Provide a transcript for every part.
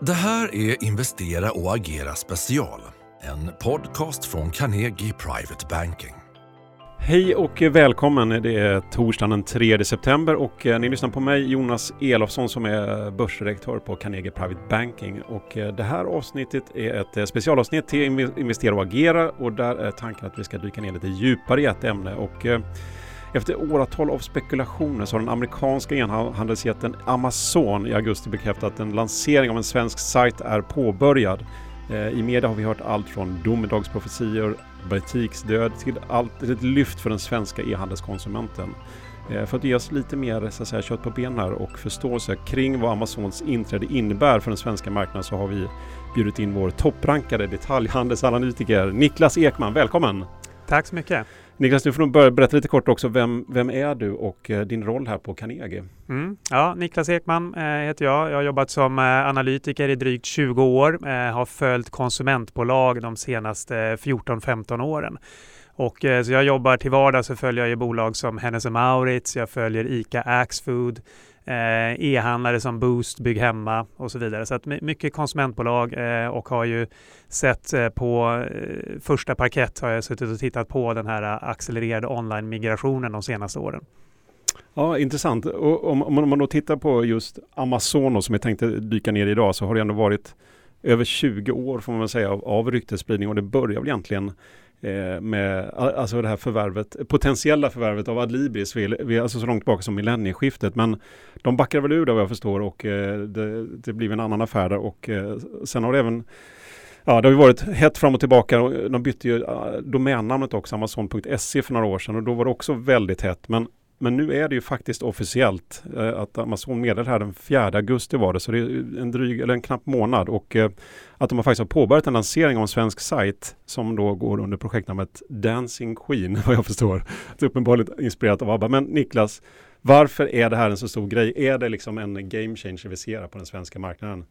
Det här är Investera och agera special, en podcast från Carnegie Private Banking. Hej och välkommen! Det är torsdagen den 3 september och eh, ni lyssnar på mig Jonas Elofsson som är börsdirektör på Carnegie Private Banking. Och eh, det här avsnittet är ett eh, specialavsnitt till Investera och agera och där är tanken att vi ska dyka ner lite djupare i ett ämne. Och efter åratal av spekulationer så har den amerikanska e-handelsjätten Amazon i augusti bekräftat att en lansering av en svensk sajt är påbörjad. Eh, I media har vi hört allt från domedagsprofetior, butiksdöd till allt ett lyft för den svenska e-handelskonsumenten. Eh, för att ge oss lite mer så att säga, kött på benen här och förståelse kring vad Amazons inträde innebär för den svenska marknaden så har vi bjudit in vår topprankade detaljhandelsanalytiker Niklas Ekman. Välkommen! Tack så mycket! Niklas, du får börja berätta lite kort också. Vem, vem är du och eh, din roll här på Carnegie? Mm. Ja, Niklas Ekman eh, heter jag. Jag har jobbat som eh, analytiker i drygt 20 år. Har följt konsumentbolag de senaste 14-15 åren. Och, så jag jobbar till vardags så följer jag bolag som Hennes Mauritz, jag följer ICA Axfood, Eh, e-handlare som Boost, Bygg Hemma och så vidare. Så att mycket konsumentbolag eh, och har ju sett eh, på första parkett har jag suttit och tittat på den här accelererade online-migrationen de senaste åren. Ja, intressant. Och om, om man då tittar på just Amazon som jag tänkte dyka ner i idag så har det ändå varit över 20 år får man väl säga av, av ryktesspridning och det börjar väl egentligen Eh, med alltså det här förvärvet, potentiella förvärvet av Adlibris, vi, alltså så långt tillbaka som millennieskiftet. Men de backar väl ur det vad jag förstår och eh, det, det blir en annan affär där och eh, sen har det även Ja, det har ju varit hett fram och tillbaka. De bytte ju ah, domännamnet också, Amazon.se för några år sedan och då var det också väldigt hett. Men men nu är det ju faktiskt officiellt eh, att Amazon meddelade här den 4 augusti var det, så det är en dryg eller en knapp månad och eh, att de har faktiskt har påbörjat en lansering av en svensk sajt som då går under projektnamnet Dancing Queen vad jag förstår. Det är uppenbarligen inspirerat av ABBA. Men Niklas, varför är det här en så stor grej? Är det liksom en game changer vi ser på den svenska marknaden?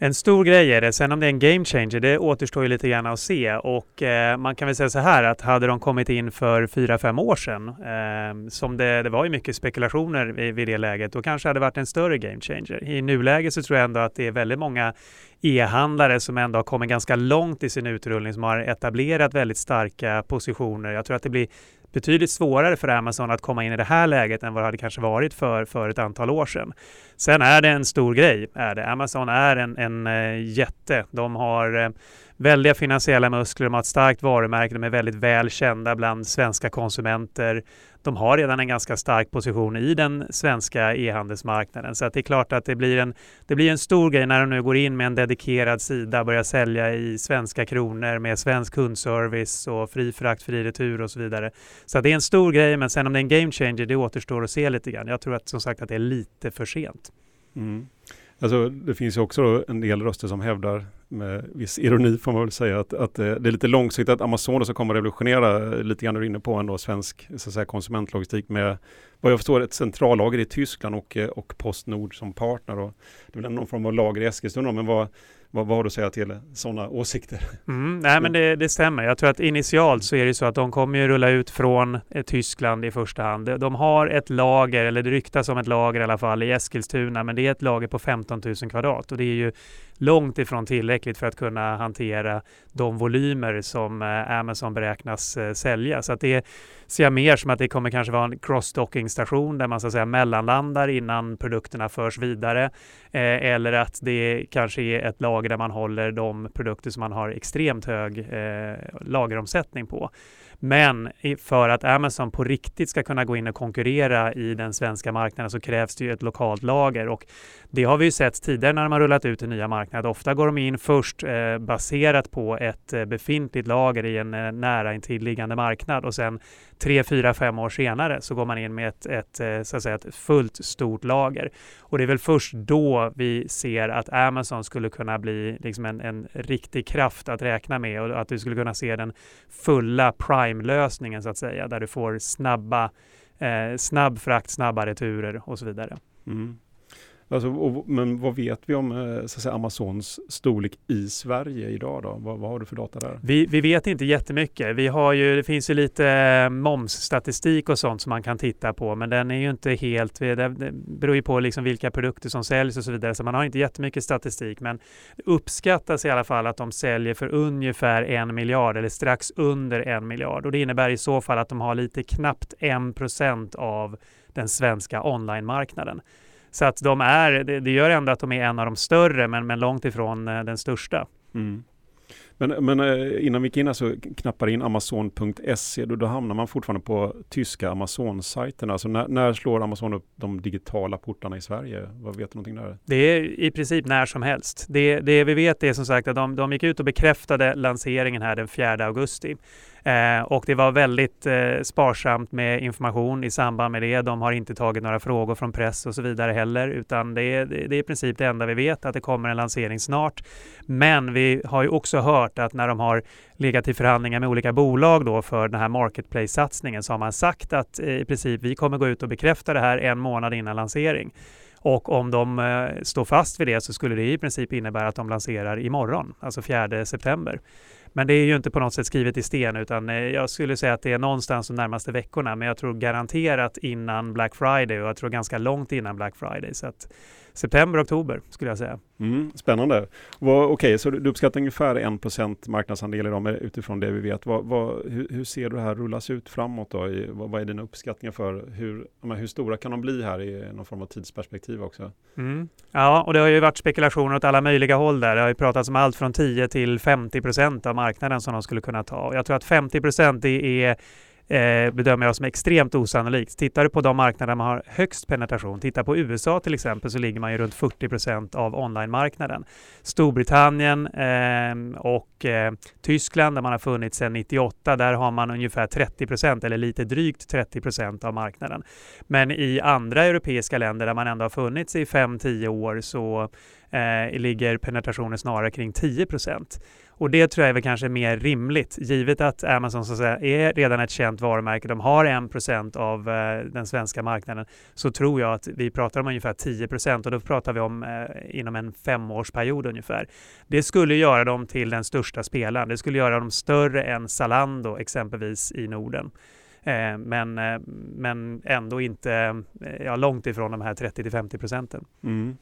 En stor grej är det. Sen om det är en game changer, det återstår ju lite grann att se. Och eh, man kan väl säga så här att hade de kommit in för fyra fem år sedan, eh, som det, det var ju mycket spekulationer vid, vid det läget, då kanske det hade varit en större game changer. I nuläget så tror jag ändå att det är väldigt många e-handlare som ändå har kommit ganska långt i sin utrullning, som har etablerat väldigt starka positioner. Jag tror att det blir betydligt svårare för Amazon att komma in i det här läget än vad det hade kanske varit för, för ett antal år sedan. Sen är det en stor grej. Är det. Amazon är en, en eh, jätte. De har eh, väldiga finansiella muskler, de har ett starkt varumärke, de är väldigt väl kända bland svenska konsumenter de har redan en ganska stark position i den svenska e-handelsmarknaden. Så att det är klart att det blir, en, det blir en stor grej när de nu går in med en dedikerad sida, börjar sälja i svenska kronor med svensk kundservice och fri frakt, fri retur och så vidare. Så det är en stor grej, men sen om det är en game changer, det återstår att se lite grann. Jag tror att som sagt att det är lite för sent. Mm. Alltså, det finns ju också en del röster som hävdar med viss ironi får man väl säga att, att eh, det är lite långsiktigt att Amazon som kommer revolutionera eh, lite grann du är inne på ändå svensk så att säga, konsumentlogistik med vad jag förstår ett centrallager i Tyskland och, eh, och Postnord som partner. Och det är väl någon form av lager i Eskilstuna men vad, vad, vad har du att säga till sådana åsikter? Mm, nej men det, det, stämmer. Jag tror att initialt så är det så att de kommer ju rulla ut från eh, Tyskland i första hand. De har ett lager, eller det ryktas om ett lager i alla fall, i Eskilstuna, men det är ett lager på 15 000 kvadrat och det är ju långt ifrån tillräckligt för att kunna hantera de volymer som eh, Amazon beräknas eh, sälja. Så att det ser jag mer som att det kommer kanske vara en cross-docking-station där man så att säga mellanlandar innan produkterna förs vidare. Eh, eller att det kanske är ett lager där man håller de produkter som man har extremt hög eh, lageromsättning på. Men för att Amazon på riktigt ska kunna gå in och konkurrera i den svenska marknaden så krävs det ju ett lokalt lager och det har vi ju sett tidigare när de har rullat ut i nya marknad. Ofta går de in först eh, baserat på ett eh, befintligt lager i en eh, nära intilliggande marknad och sen tre, fyra, fem år senare så går man in med ett, ett, eh, så att säga, ett fullt stort lager. Och det är väl först då vi ser att Amazon skulle kunna bli liksom en, en riktig kraft att räkna med och att du skulle kunna se den fulla prime-lösningen så att säga, där du får snabba, eh, snabb frakt, snabba returer och så vidare. Mm. Alltså, och, men vad vet vi om eh, så att säga, Amazons storlek i Sverige idag då? Vad, vad har du för data där? Vi, vi, vet inte jättemycket. Vi har ju, det finns ju lite eh, momsstatistik och sånt som man kan titta på, men den är ju inte helt, det beror ju på liksom vilka produkter som säljs och så vidare, så man har inte jättemycket statistik, men det uppskattas i alla fall att de säljer för ungefär en miljard eller strax under en miljard och det innebär i så fall att de har lite knappt en procent av den svenska online-marknaden. Så att de är, det, det, gör ändå att de är en av de större men, men långt ifrån eh, den största. Mm. Men, men eh, innan vi gick in så knappar in Amazon.se, då, då hamnar man fortfarande på tyska Amazon-sajterna. Alltså när, när, slår Amazon upp de digitala portarna i Sverige? Vad vet du någonting där? Det är i princip när som helst. Det, det vi vet är som sagt att de, de gick ut och bekräftade lanseringen här den 4 augusti. Eh, och det var väldigt eh, sparsamt med information i samband med det. De har inte tagit några frågor från press och så vidare heller, utan det är, det är i princip det enda vi vet, att det kommer en lansering snart. Men vi har ju också hört att när de har legat i förhandlingar med olika bolag då för den här marketplace-satsningen så har man sagt att eh, i princip vi kommer gå ut och bekräfta det här en månad innan lansering. Och om de eh, står fast vid det så skulle det i princip innebära att de lanserar imorgon, alltså 4 september. Men det är ju inte på något sätt skrivet i sten utan eh, jag skulle säga att det är någonstans de närmaste veckorna. Men jag tror garanterat innan Black Friday och jag tror ganska långt innan Black Friday. Så att september, oktober skulle jag säga. Mm, spännande. Okej, okay, så du uppskattar ungefär 1% marknadsandel idag utifrån det vi vet. Vad, vad, hur, hur, ser du det här rullas ut framåt då? I, vad, vad, är dina uppskattningar för hur, hur stora kan de bli här i någon form av tidsperspektiv också? Mm. Ja, och det har ju varit spekulationer åt alla möjliga håll där. Det har ju pratats om allt från 10 till 50% av marknaden som de skulle kunna ta. Jag tror att 50 det är eh, bedömer jag som extremt osannolikt. Tittar du på de marknader man har högst penetration, titta på USA till exempel, så ligger man ju runt 40 procent av online-marknaden. Storbritannien eh, och eh, Tyskland, där man har funnits sedan 98, där har man ungefär 30 procent eller lite drygt 30 procent av marknaden. Men i andra europeiska länder där man ändå har funnits i 5-10 år så eh, ligger penetrationen snarare kring 10. Och det tror jag är väl kanske mer rimligt, givet att Amazon så att säga, är redan ett känt varumärke. De har 1% av eh, den svenska marknaden. Så tror jag att vi pratar om ungefär 10% och då pratar vi om eh, inom en femårsperiod ungefär. Det skulle göra dem till den största spelaren. Det skulle göra dem större än Zalando exempelvis i Norden. Eh, men, eh, men ändå inte eh, ja, långt ifrån de här 30 50 procenten. Mm.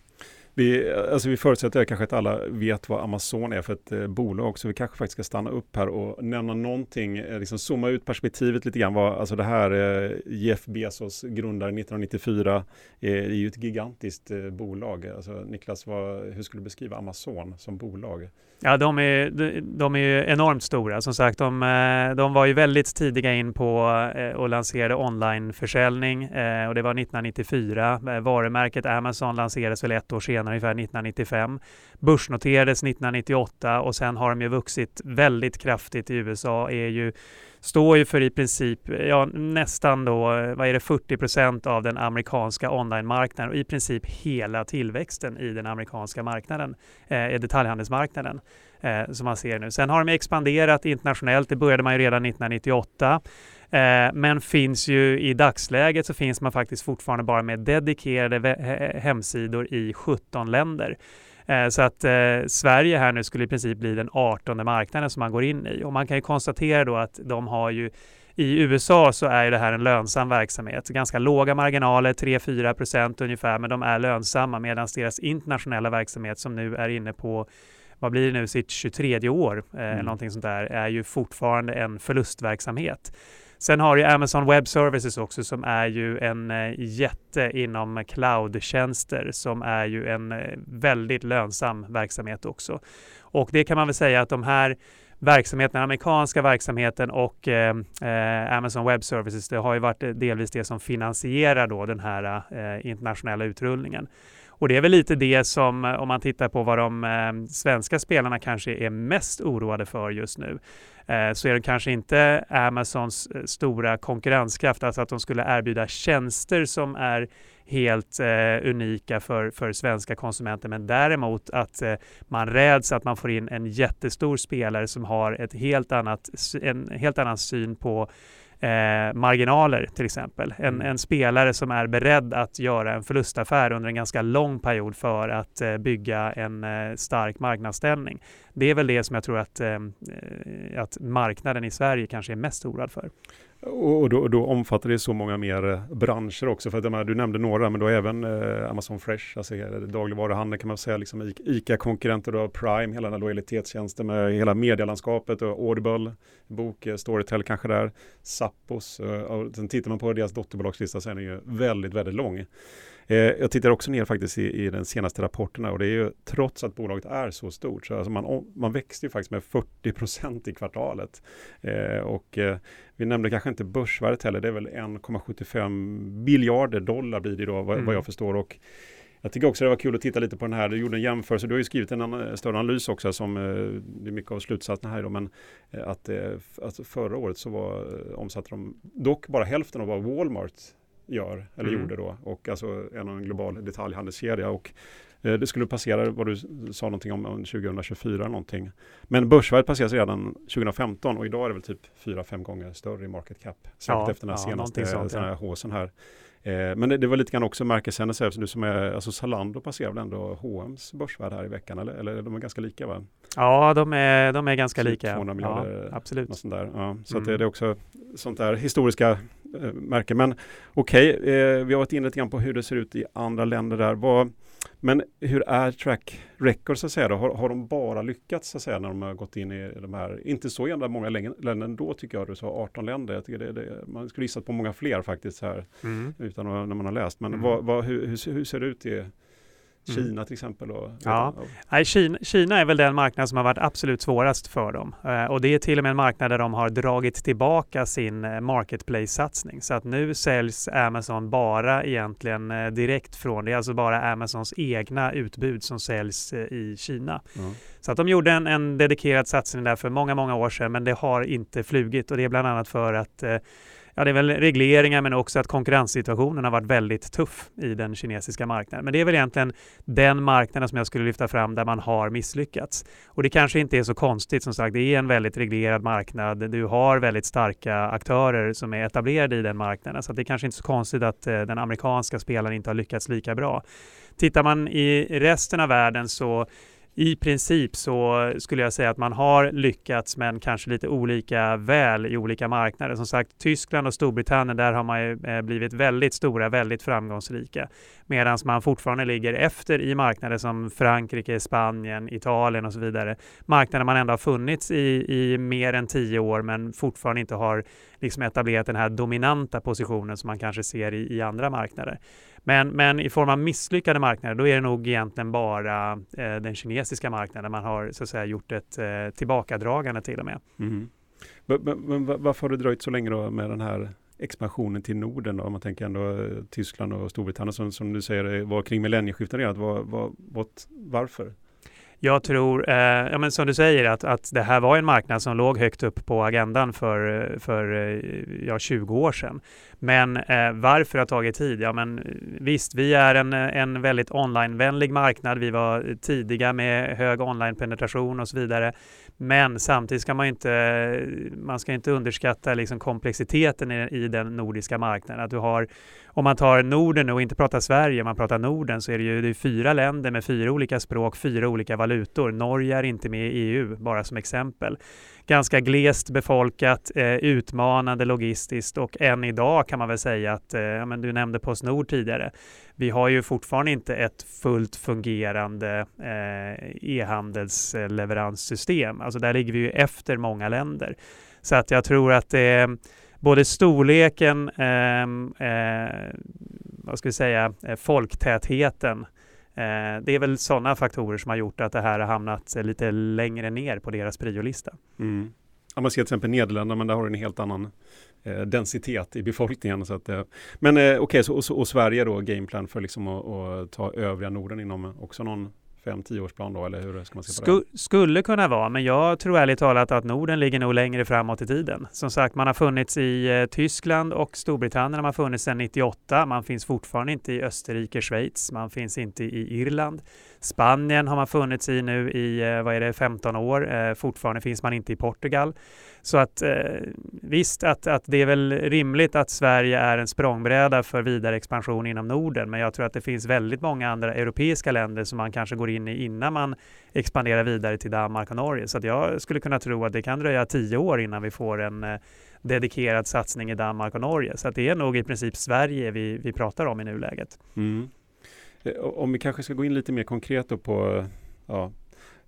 Vi, alltså vi förutsätter kanske att alla vet vad Amazon är för ett eh, bolag, så vi kanske faktiskt ska stanna upp här och nämna någonting, eh, liksom zooma ut perspektivet lite grann. Vad, alltså det här eh, Jeff Bezos grundare 1994 är, eh, är ju ett gigantiskt eh, bolag. Alltså, Niklas, vad, hur skulle du beskriva Amazon som bolag? Ja, de är, de är enormt stora. Som sagt, de, eh, de var ju väldigt tidiga in på eh, och lanserade onlineförsäljning eh, och det var 1994. Varumärket Amazon lanserades väl ett år senare senare, ungefär 1995. Börsnoterades 1998 och sen har de ju vuxit väldigt kraftigt i USA. Är ju, står ju för i princip ja, nästan då, vad är det, 40 procent av den amerikanska online-marknaden och i princip hela tillväxten i den amerikanska marknaden, eh, detaljhandelsmarknaden eh, som man ser nu. Sen har de expanderat internationellt. Det började man ju redan 1998. Eh, men finns ju i dagsläget så finns man faktiskt fortfarande bara med dedikerade hemsidor i 17 länder. Eh, så att eh, Sverige här nu skulle i princip bli den 18 marknaden som man går in i. Och man kan ju konstatera då att de har ju i USA så är det här en lönsam verksamhet. Ganska låga marginaler, 3-4 procent ungefär, men de är lönsamma medan deras internationella verksamhet som nu är inne på vad blir det nu, sitt 23 år, eh, mm. någonting sånt där, är ju fortfarande en förlustverksamhet. Sen har ju Amazon Web Services också som är ju en eh, jätte inom cloudtjänster som är ju en eh, väldigt lönsam verksamhet också. Och det kan man väl säga att de här verksamheten, den amerikanska verksamheten och eh, eh, Amazon Web Services, det har ju varit delvis det som finansierar då den här eh, internationella utrullningen. Och det är väl lite det som, eh, om man tittar på vad de eh, svenska spelarna kanske är mest oroade för just nu, Eh, så är det kanske inte Amazons eh, stora konkurrenskraft, alltså att de skulle erbjuda tjänster som är helt eh, unika för, för svenska konsumenter, men däremot att eh, man räds att man får in en jättestor spelare som har ett helt annat, en helt annan syn på eh, marginaler till exempel. En, Mm. en spelare som är beredd att göra en förlustaffär under en ganska lång period för att eh, bygga en eh, stark marknadsställning. Det är väl det som jag tror att, eh, eh, att marknaden i Sverige kanske är mest oroad för. Och då, då omfattar det så många mer eh, branscher också. För att, du nämnde några, men då även eh, Amazon Fresh, alltså dagligvaruhandeln kan man säga, liksom ICA-konkurrenter, då Prime, hela den här lojalitetstjänsten med hela medielandskapet och Audible, bok, eh, Storytel kanske där, Sappos, eh, och sen tittar man på deras dotterbolagslista så är den ju väldigt, väldigt lång. Eh, jag tittar också ner faktiskt i, i den senaste rapporterna och det är ju trots att bolaget är så stort så alltså man, man växte ju faktiskt med 40 procent i kvartalet. Eh, och eh, vi nämnde kanske inte börsvärdet heller, det är väl 1,75 biljarder dollar blir det då vad, Mm. vad jag förstår. Och jag tycker också det var kul att titta lite på den här, du gjorde en jämförelse, du har ju skrivit en större analys också som eh, det är mycket av slutsatserna här då, men eh, att, eh, att förra året så var, omsatte de dock bara hälften av vad Walmart gör, eller Mm. gjorde då, och alltså en av en global detaljhandelskedja. Och eh, det skulle passera vad du sa någonting om, om 2024 eller någonting. Men börsvärdet passeras redan 2015 och idag är det väl typ 4-5 gånger större i market cap. Särskilt Ja, efter den här ja, senaste sånt, sån här håsen här. Eh, men det, det var lite grann också märkeshändelser, du som är, alltså Zalando passerar väl ändå H&M's börsvärde här i veckan, eller, eller de är ganska lika va? Ja, de är, de är ganska Typ lika. 200 miljarder, ja, absolut. Något sånt där. Ja, så Mm. det, det är också sånt där historiska eh, märken. Men okej, eh, vi har varit inne lite grann på hur det ser ut i andra länder där. Vad, men hur är track record så att säga? Då? Har, har de bara lyckats så att säga när de har gått in i de här, inte så jävla många län- länder ändå tycker jag, du sa 18 länder. Jag tycker det, det, man skulle gissat på många fler faktiskt här Mm. utan att, när man har läst. Men Mm. vad, vad, hur, hur, hur ser det ut i Kina till exempel? Och, Ja. Nej, Kina, Kina är väl den marknad som har varit absolut svårast för dem. Eh, och det är till och med en marknad där de har dragit tillbaka sin eh, marketplace-satsning. Så att nu säljs Amazon bara egentligen eh, direkt från, det är alltså bara Amazons egna utbud som säljs eh, i Kina. Ja. Så att de gjorde en, en dedikerad satsning där för många, många år sedan, men det har inte flugit och det är bland annat för att Ja, det är väl regleringar men också att konkurrenssituationen har varit väldigt tuff i den kinesiska marknaden. Men det är väl egentligen den marknaden som jag skulle lyfta fram där man har misslyckats. Och det kanske inte är så konstigt som sagt. Det är en väldigt reglerad marknad. Du har väldigt starka aktörer som är etablerade i den marknaden. Så att det är kanske inte är så konstigt att eh, den amerikanska spelaren inte har lyckats lika bra. Tittar man i resten av världen så i princip så skulle jag säga att man har lyckats men kanske lite olika väl i olika marknader. Som sagt, Tyskland och Storbritannien, där har man ju eh, blivit väldigt stora, väldigt framgångsrika. Medan man fortfarande ligger efter i marknader som Frankrike, Spanien, Italien och så vidare. Marknader man ändå har funnits i, i mer än tio år men fortfarande inte har liksom etablerat den här dominanta positionen som man kanske ser i, i andra marknader. Men, men i form av misslyckade marknader, då är det nog egentligen bara eh, den kinesiska marknaden man har så att säga gjort ett eh, tillbakadragande till och med. Mm. Men, men, varför har det dröjt så länge då med den här expansionen till Norden då? Om man tänker ändå eh, Tyskland och Storbritannien som, som du säger eh, var kring millennieskiftet redan. Var, var, varför? Jag tror, eh, ja, men som du säger, att, att det här var en marknad som låg högt upp på agendan för, för eh, ja, 20 år sedan. Men eh, varför det har tagit tid? Ja, men eh, visst, vi är en, en väldigt onlinevänlig marknad. Vi var tidiga med hög online-penetration och så vidare. Men samtidigt ska man inte, man ska inte underskatta liksom komplexiteten i, i den nordiska marknaden. Att du har, om man tar Norden och inte pratar Sverige, man pratar Norden, så är det ju det är fyra länder med fyra olika språk, fyra olika valutor. Norge är inte med i EU, bara som exempel. Ganska glest befolkat, eh, utmanande logistiskt och än idag kan man väl säga att, eh, men du nämnde Postnord tidigare, vi har ju fortfarande inte ett fullt fungerande eh, e-handelsleveranssystem. Alltså där ligger vi ju efter många länder. Så att jag tror att det är både storleken, eh, eh, vad ska vi säga, eh, folktätheten. Eh, det är väl sådana faktorer som har gjort att det här har hamnat lite längre ner på deras priolista. Mm. Ja, man ser till exempel Nederländerna, men där har du en helt annan eh, densitet i befolkningen. Så att, eh, men eh, okej, okay, och, och Sverige då, gameplan för liksom att, att ta övriga Norden inom också någon 5-10 årsplan då, eller hur ska man se på Sku, det? Skulle kunna vara, men jag tror ärligt talat att Norden ligger nog längre framåt i tiden. Som sagt, man har funnits i eh, Tyskland och Storbritannien har man funnits sedan 98. Man finns fortfarande inte i Österrike, Schweiz. Man finns inte i Irland. Spanien har man funnits i nu i, eh, vad är det, 15 år. Eh, fortfarande finns man inte i Portugal. Så att eh, visst att, att det är väl rimligt att Sverige är en språngbräda för vidare expansion inom Norden. Men jag tror att det finns väldigt många andra europeiska länder som man kanske går in i innan man expanderar vidare till Danmark och Norge. Så att jag skulle kunna tro att det kan dröja tio år innan vi får en eh, dedikerad satsning i Danmark och Norge. Så att det är nog i princip Sverige vi, vi pratar om i nuläget. Mm. Eh, om vi kanske ska gå in lite mer konkret på ja,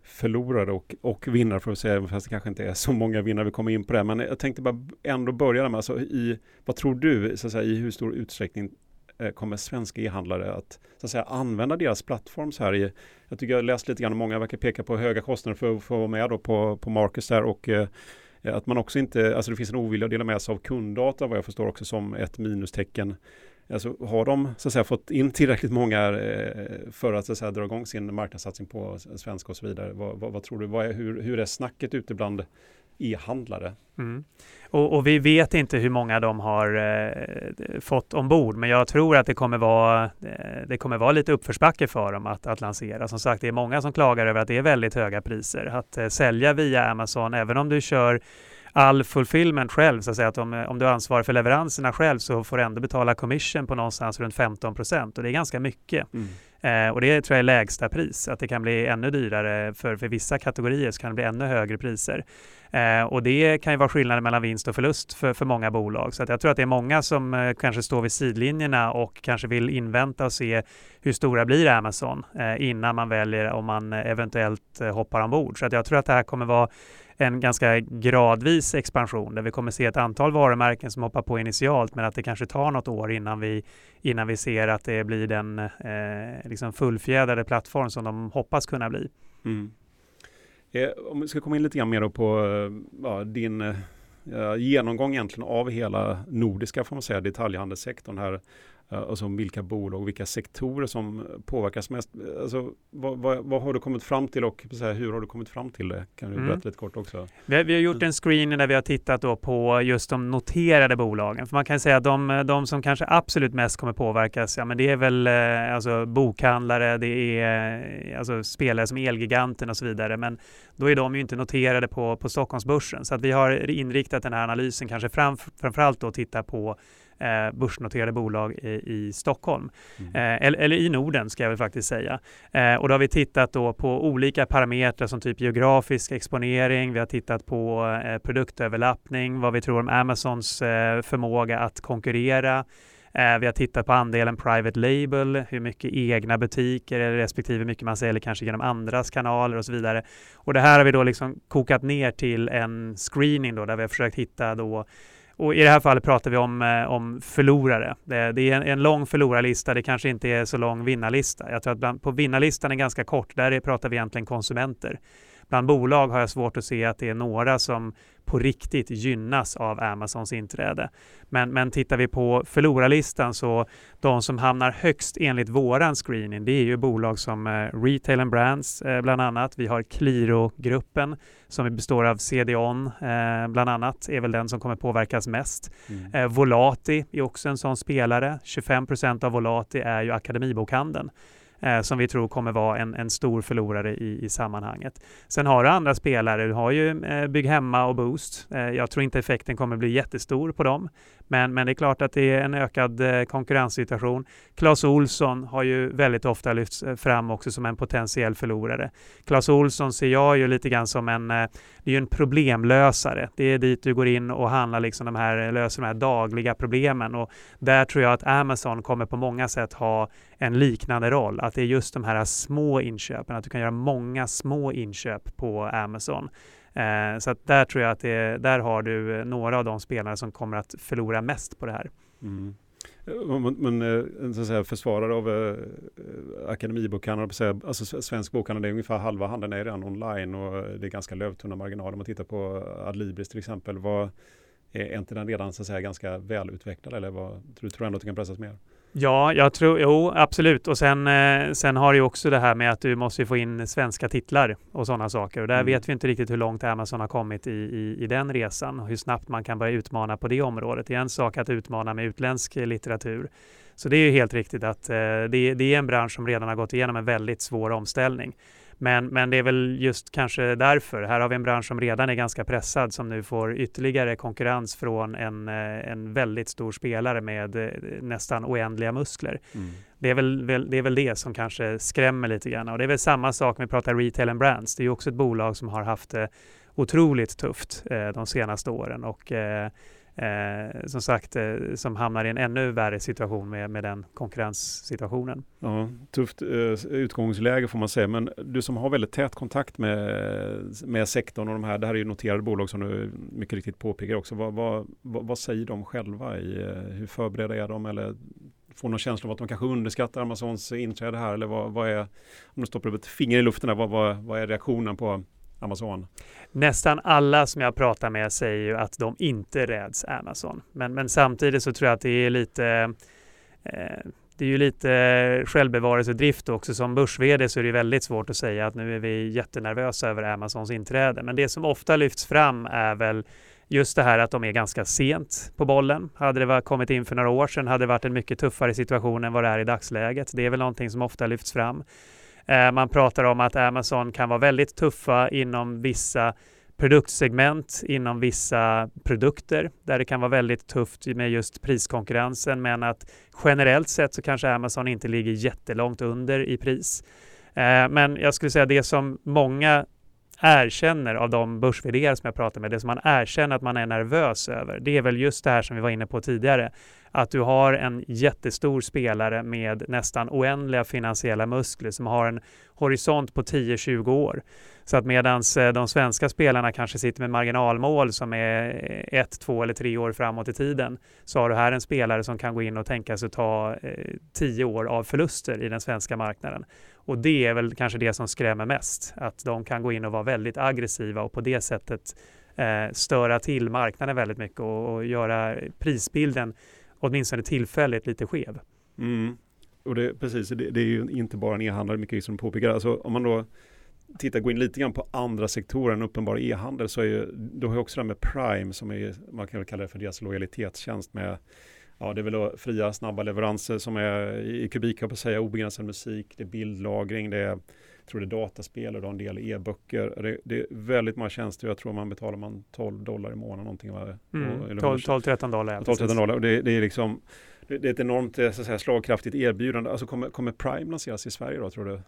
förlorare och, och vinnare för att säga, fast det kanske inte är så många vinnare vi kommer in på det. Men jag tänkte bara ändå börja med, alltså i, vad tror du, så att säga, i hur stor utsträckning eh, kommer svenska e-handlare att, så att säga, använda deras plattform så här i, jag tycker jag har läst lite grann, många verkar peka på höga kostnader för, för att vara med då på, på Marcus där och eh, att man också inte, alltså det finns en ovilja att dela med sig av kunddata vad jag förstår också som ett minustecken Alltså, har de så att säga, fått in tillräckligt många eh, för att, så att säga, dra igång sin marknadssatsning på svenska och så vidare? Vad, vad, vad tror du? Vad är, hur, hur är snacket ute bland e-handlare? Mm. Och, och, vi vet inte hur många de har eh, fått ombord, men jag tror att det kommer vara, eh, det kommer vara lite uppförsbacke för dem att, att lansera. Som sagt, det är många som klagar över att det är väldigt höga priser. Att eh, sälja via Amazon, även om du kör all fulfillment själv, så att säga att om, om du ansvarar för leveranserna själv så får du ändå betala commission på någonstans runt 15 procent och det är ganska mycket. Mm. Eh, och det tror jag är lägsta pris, att det kan bli ännu dyrare för, för vissa kategorier så kan det bli ännu högre priser. Eh, och det kan ju vara skillnaden mellan vinst och förlust för, för många bolag. Så att jag tror att det är många som eh, kanske står vid sidlinjerna och kanske vill invänta och se hur stora blir Amazon eh, innan man väljer om man eventuellt eh, hoppar ombord. Så att jag tror att det här kommer vara en ganska gradvis expansion där vi kommer se ett antal varumärken som hoppar på initialt men att det kanske tar något år innan vi, innan vi ser att det blir den eh, liksom fullfjädrade plattform som de hoppas kunna bli. Mm. Eh, om vi ska komma in lite grann mer på eh, ja, din eh, genomgång egentligen av hela nordiska får man säga, detaljhandelssektorn här. Alltså vilka bolag och vilka sektorer som påverkas mest. Alltså, vad, vad, vad, har du kommit fram till och här, hur har du kommit fram till det? Kan du mm. berätta lite kort också? Vi har, vi har gjort en screening där vi har tittat på just de noterade bolagen. För man kan säga att de, de som kanske absolut mest kommer påverkas, ja men det är väl eh, alltså, bokhandlare, det är eh, alltså, spelare som Elgiganten och så vidare. Men då är de ju inte noterade på, på Stockholmsbörsen. Så att vi har inriktat den här analysen kanske fram, framförallt då titta på eh, börsnoterade bolag i, i Stockholm. Mm. Eh, eller, eller, i Norden ska jag väl faktiskt säga. Eh, och då har vi tittat då på olika parametrar som typ geografisk exponering, vi har tittat på eh, produktöverlappning, vad vi tror om Amazons eh, förmåga att konkurrera. Eh, vi har tittat på andelen private label, hur mycket egna butiker eller respektive hur mycket man säljer kanske genom andras kanaler och så vidare. Och det här har vi då liksom kokat ner till en screening då där vi har försökt hitta då och i det här fallet pratar vi om, eh, om förlorare. Det, det är en, en, lång förlorarlista, det kanske inte är så lång vinnarlista. Jag tror att bland, på vinnarlistan är ganska kort, där pratar vi egentligen konsumenter. Bland bolag har jag svårt att se att det är några som på riktigt gynnas av Amazons inträde. Men, men tittar vi på förlorarlistan så de som hamnar högst enligt våran screening det är ju bolag som eh, Retail and Brands eh, bland annat. Vi har Qliro-gruppen som består av CDON eh, bland annat är väl den som kommer påverkas mest. Mm. Eh, Volati är också en sån spelare. 25% av Volati är ju Akademibokhandeln eh, som vi tror kommer vara en, en stor förlorare i, i sammanhanget. Sen har du andra spelare, du har ju eh, Bygghemma och Boost. Eh, jag tror inte effekten kommer bli jättestor på dem, men, men det är klart att det är en ökad eh, konkurrenssituation. Clas Olsson har ju väldigt ofta lyfts eh, fram också som en potentiell förlorare. Clas Olsson ser jag ju lite grann som en, eh, det är ju en problemlösare. Det är dit du går in och handlar liksom de här, löser de här dagliga problemen och där tror jag att Amazon kommer på många sätt ha en liknande roll. Att det är just de här små inköpen, att du kan göra många små inköp på Amazon. Eh, så att där tror jag att det, där har du några av de spelare som kommer att förlora mest på det här. Mm. Eh, men, men eh, så att säga, försvarare av eh, akademibokhandel, alltså svensk bokhandel, det är ungefär halva handeln är redan online och eh, det är ganska lövtunna marginaler. Om man tittar på Adlibris till exempel, vad, är inte den redan så att säga ganska välutvecklad eller vad, tror du ändå att det kan pressas mer? Ja, jag tror, jo absolut. Och sen, eh, sen har du också det här med att du måste få in svenska titlar och sådana saker. Och där mm. vet vi inte riktigt hur långt Amazon har kommit i, i, i den resan. Hur snabbt man kan börja utmana på det området. Det är en sak att utmana med utländsk litteratur. Så det är helt riktigt att eh, det, det är en bransch som redan har gått igenom en väldigt svår omställning. Men, men det är väl just kanske därför. Här har vi en bransch som redan är ganska pressad som nu får ytterligare konkurrens från en, eh, en väldigt stor spelare med eh, nästan oändliga muskler. Mm. Det, är väl, väl, det är väl det som kanske skrämmer lite grann. Och det är väl samma sak när vi pratar retail and brands. Det är också ett bolag som har haft det otroligt tufft eh, de senaste åren. Och, eh, eh, som sagt, eh, som hamnar i en ännu värre situation med, med den konkurrenssituationen. Ja, tufft eh, utgångsläge får man säga, men du som har väldigt tät kontakt med, med sektorn och de här, det här är ju noterade bolag som du mycket riktigt påpekar också. Vad, vad, vad, säger de själva? I, eh, hur förberedda är de? Eller får någon känsla av att de kanske underskattar Amazons inträde här? Eller vad, vad är, om du stoppar upp ett finger i luften, här, vad, vad, vad är reaktionen på Amazon? Nästan alla som jag pratar med säger ju att de inte räds Amazon. Men, men samtidigt så tror jag att det är lite eh, det är ju lite självbevarelsedrift också. Som börs så är det väldigt svårt att säga att nu är vi jättenervösa över Amazons inträde. Men det som ofta lyfts fram är väl just det här att de är ganska sent på bollen. Hade det kommit in för några år sedan hade det varit en mycket tuffare situation än vad det är i dagsläget. Det är väl någonting som ofta lyfts fram. Eh, man pratar om att Amazon kan vara väldigt tuffa inom vissa produktsegment, inom vissa produkter där det kan vara väldigt tufft med just priskonkurrensen men att generellt sett så kanske Amazon inte ligger jättelångt under i pris. Eh, men jag skulle säga det som många erkänner av de börs som jag pratar med, det som man erkänner att man är nervös över, det är väl just det här som vi var inne på tidigare. Att du har en jättestor spelare med nästan oändliga finansiella muskler som har en horisont på 10-20 år. Så att medan eh, de svenska spelarna kanske sitter med marginalmål som är ett, två eller tre år framåt i tiden så har du här en spelare som kan gå in och tänka sig ta eh, tio år av förluster i den svenska marknaden. Och det är väl kanske det som skrämmer mest, att de kan gå in och vara väldigt aggressiva och på det sättet eh, störa till marknaden väldigt mycket och, och göra prisbilden åtminstone tillfälligt lite skev. Mm. Och det, precis, det, det, är ju inte bara en e-handlare, mycket som påpekar. Alltså, om man då tittar, går in lite grann på andra sektorer än uppenbar e-handel så är ju, då har jag också det här med Prime som är, man kan väl kalla det för deras lojalitetstjänst med Ja, det är väl då fria snabba leveranser som är i kubik, på att säga, obegränsad musik, det är bildlagring, det är, tror det är dataspel och en del e-böcker. Det, det, är väldigt många tjänster, jag tror man betalar man 12 dollar i månaden någonting. Mm, 12-13 dollar. 12-13 dollar och det, det, är liksom det, det är ett enormt så att säga, slagkraftigt erbjudande. Alltså kommer, kommer Prime lanseras i Sverige då tror du?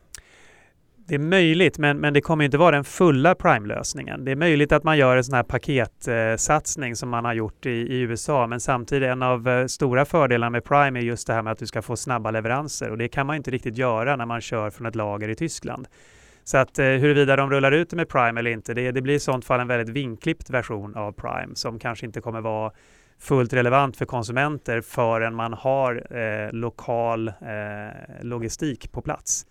Det är möjligt, men, men det kommer inte vara den fulla Prime-lösningen. Det är möjligt att man gör en sån här paketsatsning som man har gjort i, i, USA, men samtidigt en av eh, stora fördelarna med Prime är just det här med att du ska få snabba leveranser och det kan man inte riktigt göra när man kör från ett lager i Tyskland. Så att eh, huruvida de rullar ut det med Prime eller inte, det, det blir i sånt fall en väldigt vinklippt version av Prime som kanske inte kommer vara fullt relevant för konsumenter förrän man har eh, lokal eh, logistik på plats.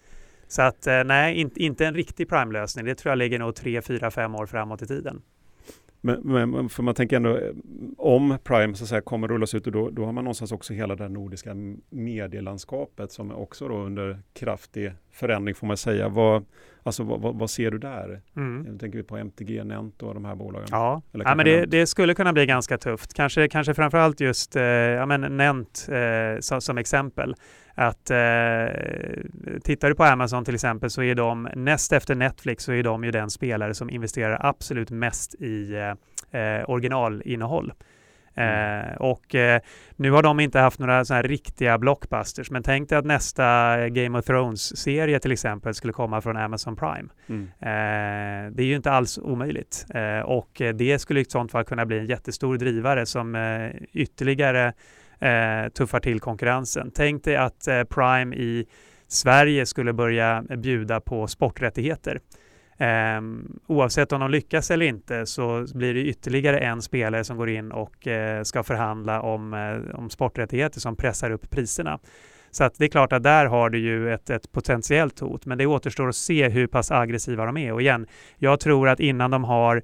Så att eh, nej, inte, inte en riktig Prime-lösning. Det tror jag ligger nog 3, 4, 5 år framåt i tiden. Men, men för man tänker ändå, eh, om Prime så att säga, kommer rullas ut, och då, då har man någonstans också hela det nordiska medielandskapet som är också då under kraftig förändring får man säga. Vad, alltså, vad, vad ser du där? Mm. Nu tänker vi på MTG, Nent och de här bolagen. Ja, ja men det, det, skulle kunna bli ganska tufft. Kanske, kanske framförallt just eh, ja, men Nent eh, som, som exempel att eh, tittar du på Amazon till exempel så är de näst efter Netflix så är de ju den spelare som investerar absolut mest i eh, originalinnehåll. Mm. Eh, och eh, nu har de inte haft några sådana riktiga blockbusters, men tänk dig att nästa Game of Thrones-serie till exempel skulle komma från Amazon Prime. Mm. Eh, det är ju inte alls omöjligt eh, och det skulle i sådant fall kunna bli en jättestor drivare som eh, ytterligare eh, tuffar till konkurrensen. Tänk dig att Prime i Sverige skulle börja bjuda på sporträttigheter. Ehm, oavsett om de lyckas eller inte så blir det ytterligare en spelare som går in och eh, ska förhandla om, eh, om sporträttigheter som pressar upp priserna. Så att det är klart att där har du ju ett, ett potentiellt hot, men det återstår att se hur pass aggressiva de är. Och igen, jag tror att innan de har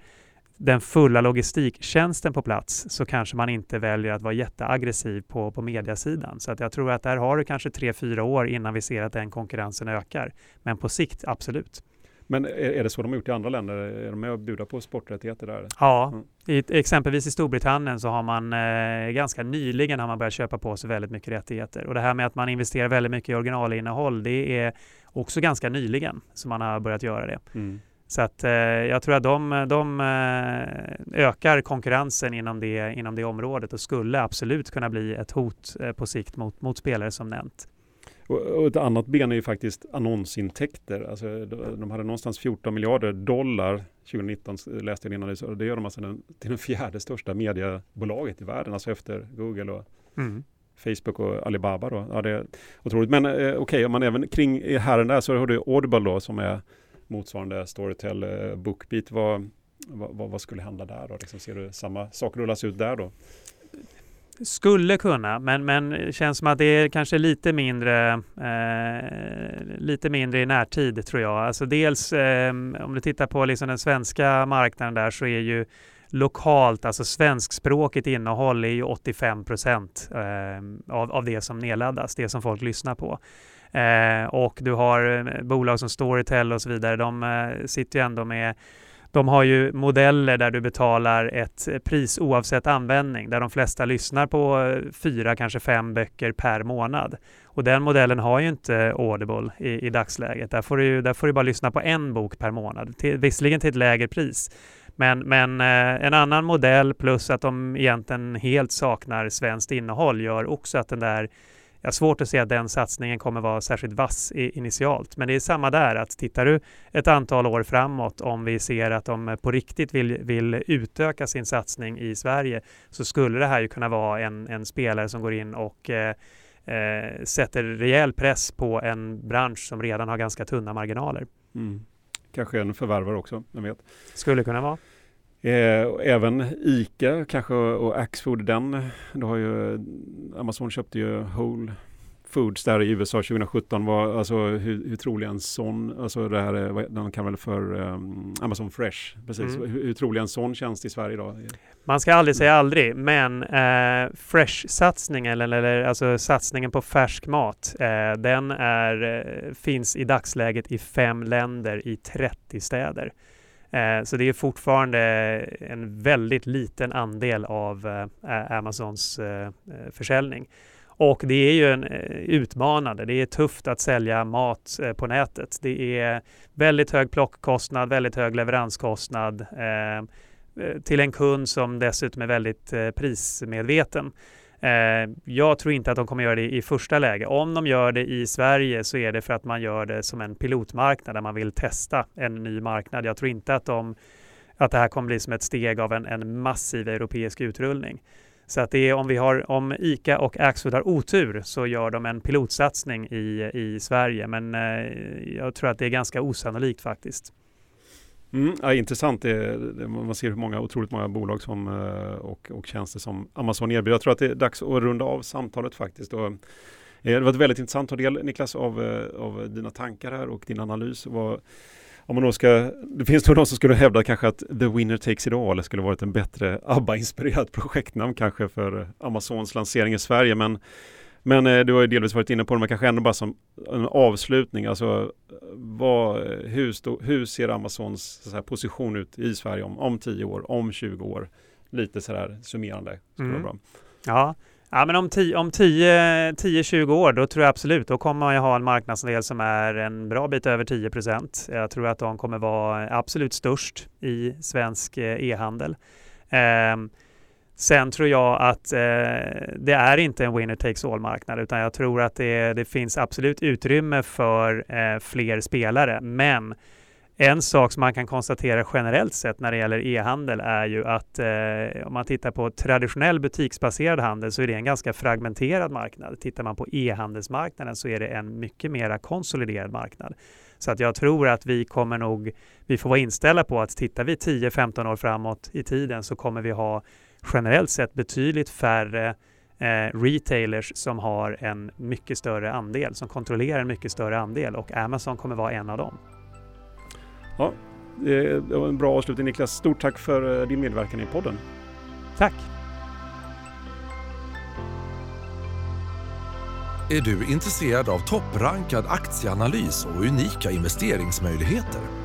den fulla logistiktjänsten på plats så kanske man inte väljer att vara jätteaggressiv på, på mediasidan. Så att jag tror att där har du kanske tre, fyra år innan vi ser att den konkurrensen ökar. Men på sikt, absolut. Men är, det så de har gjort i andra länder? Är de med och bjuda på sporträttigheter där? Ja, mm. i, exempelvis i Storbritannien så har man eh, ganska nyligen har man börjat köpa på sig väldigt mycket rättigheter. Och det här med att man investerar väldigt mycket i originalinnehåll, det är också ganska nyligen som man har börjat göra det. Mm. Så att eh, jag tror att de, de eh, ökar konkurrensen inom det, inom det området och skulle absolut kunna bli ett hot eh, på sikt mot, mot spelare som nämnt. Och ett annat ben är ju faktiskt annonsintäkter. Alltså, de hade någonstans 14 miljarder dollar 2019 läste jag innan. Det, det gör de alltså den, till den fjärde största mediebolaget i världen, alltså efter Google och mm. Facebook och Alibaba. Då. Ja, det är otroligt. Men eh, okej, okay, om man även kring herren där så har du Audible då som är motsvarande Storytel eh, Bookbeat. Vad, vad, vad, skulle hända där då? Liksom, ser du samma sak rullas ut där då? Skulle kunna, men, men känns som att det är kanske lite mindre, eh, lite mindre i närtid tror jag. Alltså dels eh, om du tittar på liksom den svenska marknaden där så är ju lokalt, alltså svenskspråkigt innehåll är ju 85 procent eh, av, av det som nedladdas, det som folk lyssnar på. Eh, och du har eh, bolag som Storytel och så vidare, de eh, sitter ju ändå med de har ju modeller där du betalar ett pris oavsett användning, där de flesta lyssnar på eh, fyra, kanske fem böcker per månad. Och den modellen har ju inte Audible i, i dagsläget. Där får, du, där får du bara lyssna på en bok per månad, till, visserligen till ett lägre pris. Men, men eh, en annan modell plus att de egentligen helt saknar svenskt innehåll gör också att den där jag har svårt att se att den satsningen kommer vara särskilt vass initialt. Men det är samma där, att tittar du ett antal år framåt, om vi ser att de på riktigt vill, vill utöka sin satsning i Sverige, så skulle det här ju kunna vara en, en spelare som går in och eh, eh, sätter rejäl press på en bransch som redan har ganska tunna marginaler. Mm. Kanske en förvärvare också, vem vet? Skulle kunna vara. Eh, även ICA kanske och Axfood, den, då har ju Amazon köpte ju Whole Foods där i USA 2017 var alltså hur, hur trolig en sån, alltså det här, den kan väl för um, Amazon Fresh, precis, mm. hur, hur trolig en sån tjänst i Sverige idag? Man ska aldrig säga aldrig, men eh, Fresh-satsningen, eller, eller alltså satsningen på färsk mat, eh, den är, eh, finns i dagsläget i fem länder i 30 städer. Eh, så det är fortfarande en väldigt liten andel av eh, Amazons eh, försäljning. Och det är ju en utmanande. Det är tufft att sälja mat på nätet. Det är väldigt hög plockkostnad, väldigt hög leveranskostnad till en kund som dessutom är väldigt prismedveten. Eh, jag tror inte att de kommer göra det i första läge. Om de gör det i Sverige så är det för att man gör det som en pilotmarknad där man vill testa en ny marknad. Jag tror inte att, de, att det här kommer bli som ett steg av en, en massiv europeisk utrullning. Så att det är om vi har, om ICA och Axfood har otur så gör de en pilotsatsning i, i Sverige. Men eh, jag tror att det är ganska osannolikt faktiskt. Mm, ja, intressant. Det, det, man ser hur många, otroligt många bolag som, eh, och, och tjänster som Amazon erbjuder. Jag tror att det är dags att runda av samtalet faktiskt. Och, eh, det var väldigt intressant att ta del Niklas av, eh, av dina tankar här och din analys. Vad, om man då ska, det finns nog de som skulle hävda kanske att The Winner Takes It All skulle varit en bättre ABBA-inspirerat projektnamn kanske för Amazons lansering i Sverige. Men men eh, du har ju delvis varit inne på det, men kanske ändå bara som en avslutning. Alltså, vad, hur, stå, hur ser Amazons här, position ut i Sverige om, om 10 år, om 20 år? Lite sådär summerande. Mm. Bra. Ja. Ja, men om 10-20 år, då tror jag absolut, då kommer man ju ha en marknadsandel som är en bra bit över 10 procent. Jag tror att de kommer vara absolut störst i svensk eh, e-handel. Eh, Sen tror jag att eh, det är inte en winner takes all-marknad utan jag tror att det, det finns absolut utrymme för eh, fler spelare. Men en sak som man kan konstatera generellt sett när det gäller e-handel är ju att eh, om man tittar på traditionell butiksbaserad handel så är det en ganska fragmenterad marknad. Tittar man på e-handelsmarknaden så är det en mycket mera konsoliderad marknad. Så att jag tror att vi kommer nog, vi får vara inställda på att tittar vi 10-15 år framåt i tiden så kommer vi ha generellt sett betydligt färre eh, retailers som har en mycket större andel, som kontrollerar en mycket större andel och Amazon kommer vara en av dem. Ja, Det var en bra avslutning Niklas. Stort tack för eh, din medverkan i podden. Tack! Är du intresserad av topprankad aktieanalys och unika investeringsmöjligheter?